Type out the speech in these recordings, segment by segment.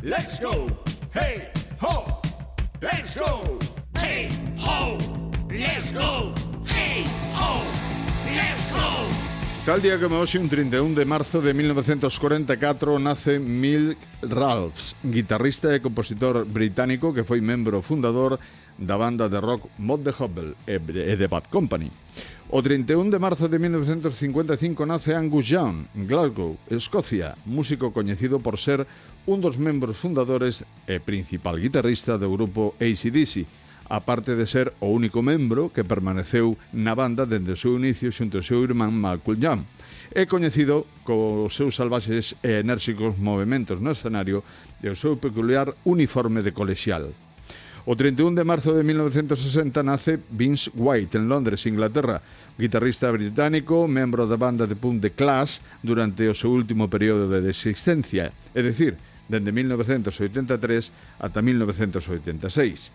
Let's go, hey, ho. Let's go, hey, ho. Let's go, hey, ho. Let's go. Tal día como hoxe, un 31 de marzo de 1944, nace Milk Ralphs, guitarrista e compositor británico que foi membro fundador da banda de rock Mod the Hobble e The Bad Company. O 31 de marzo de 1955 nace Angus Young, en Glasgow, Escocia, músico coñecido por ser un dos membros fundadores e principal guitarrista do grupo ACDC, aparte de ser o único membro que permaneceu na banda dende o seu inicio xunto ao seu irmán Malcolm Young. É coñecido cos seus salvaxes e enérxicos movimentos no escenario e o seu peculiar uniforme de colexial. O 31 de marzo de 1960 nace Vince White en Londres, Inglaterra, guitarrista británico, membro da banda de punk The Clash durante o seu último período de existencia, é dicir, dende 1983 ata 1986.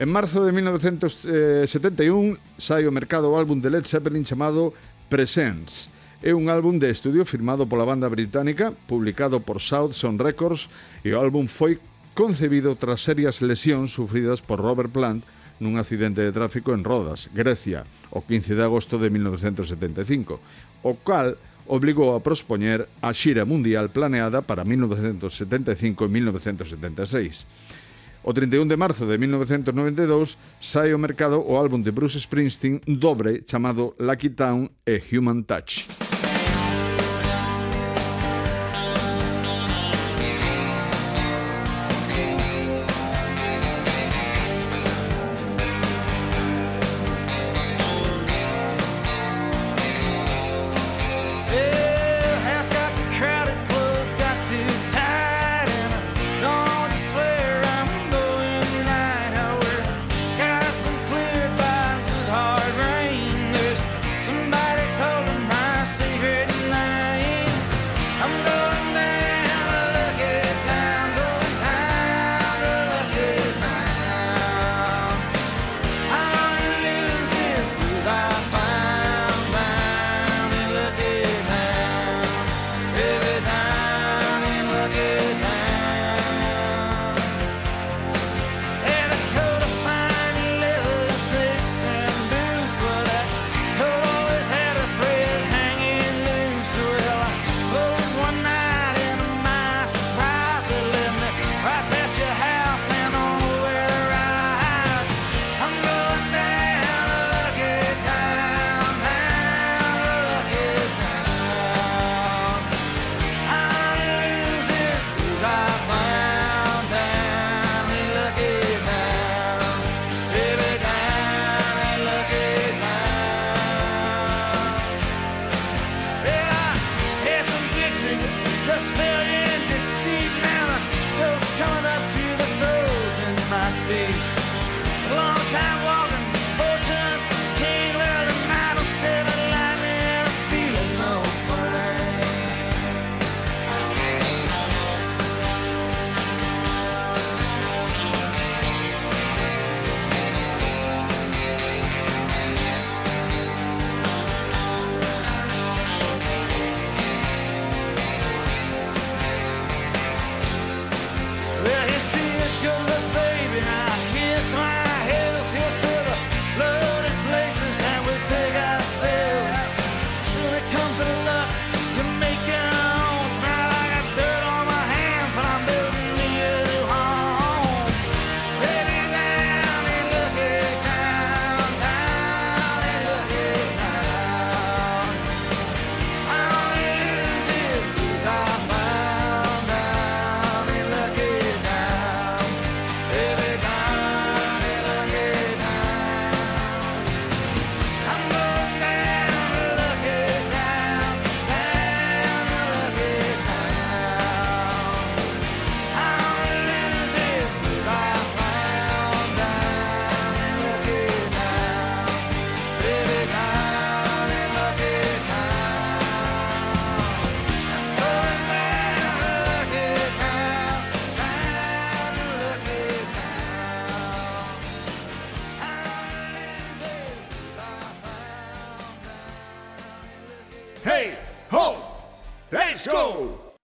En marzo de 1971 sai ao mercado o álbum de Led Zeppelin chamado Presents. É un álbum de estudio firmado pola banda británica, publicado por South Sound Records, e o álbum foi concebido tras serias lesións sufridas por Robert Plant nun accidente de tráfico en Rodas, Grecia, o 15 de agosto de 1975, o cal obligou a prospoñer a xira mundial planeada para 1975 e 1976. O 31 de marzo de 1992 sai ao mercado o álbum de Bruce Springsteen dobre chamado Lucky Town e Human Touch. Let's go.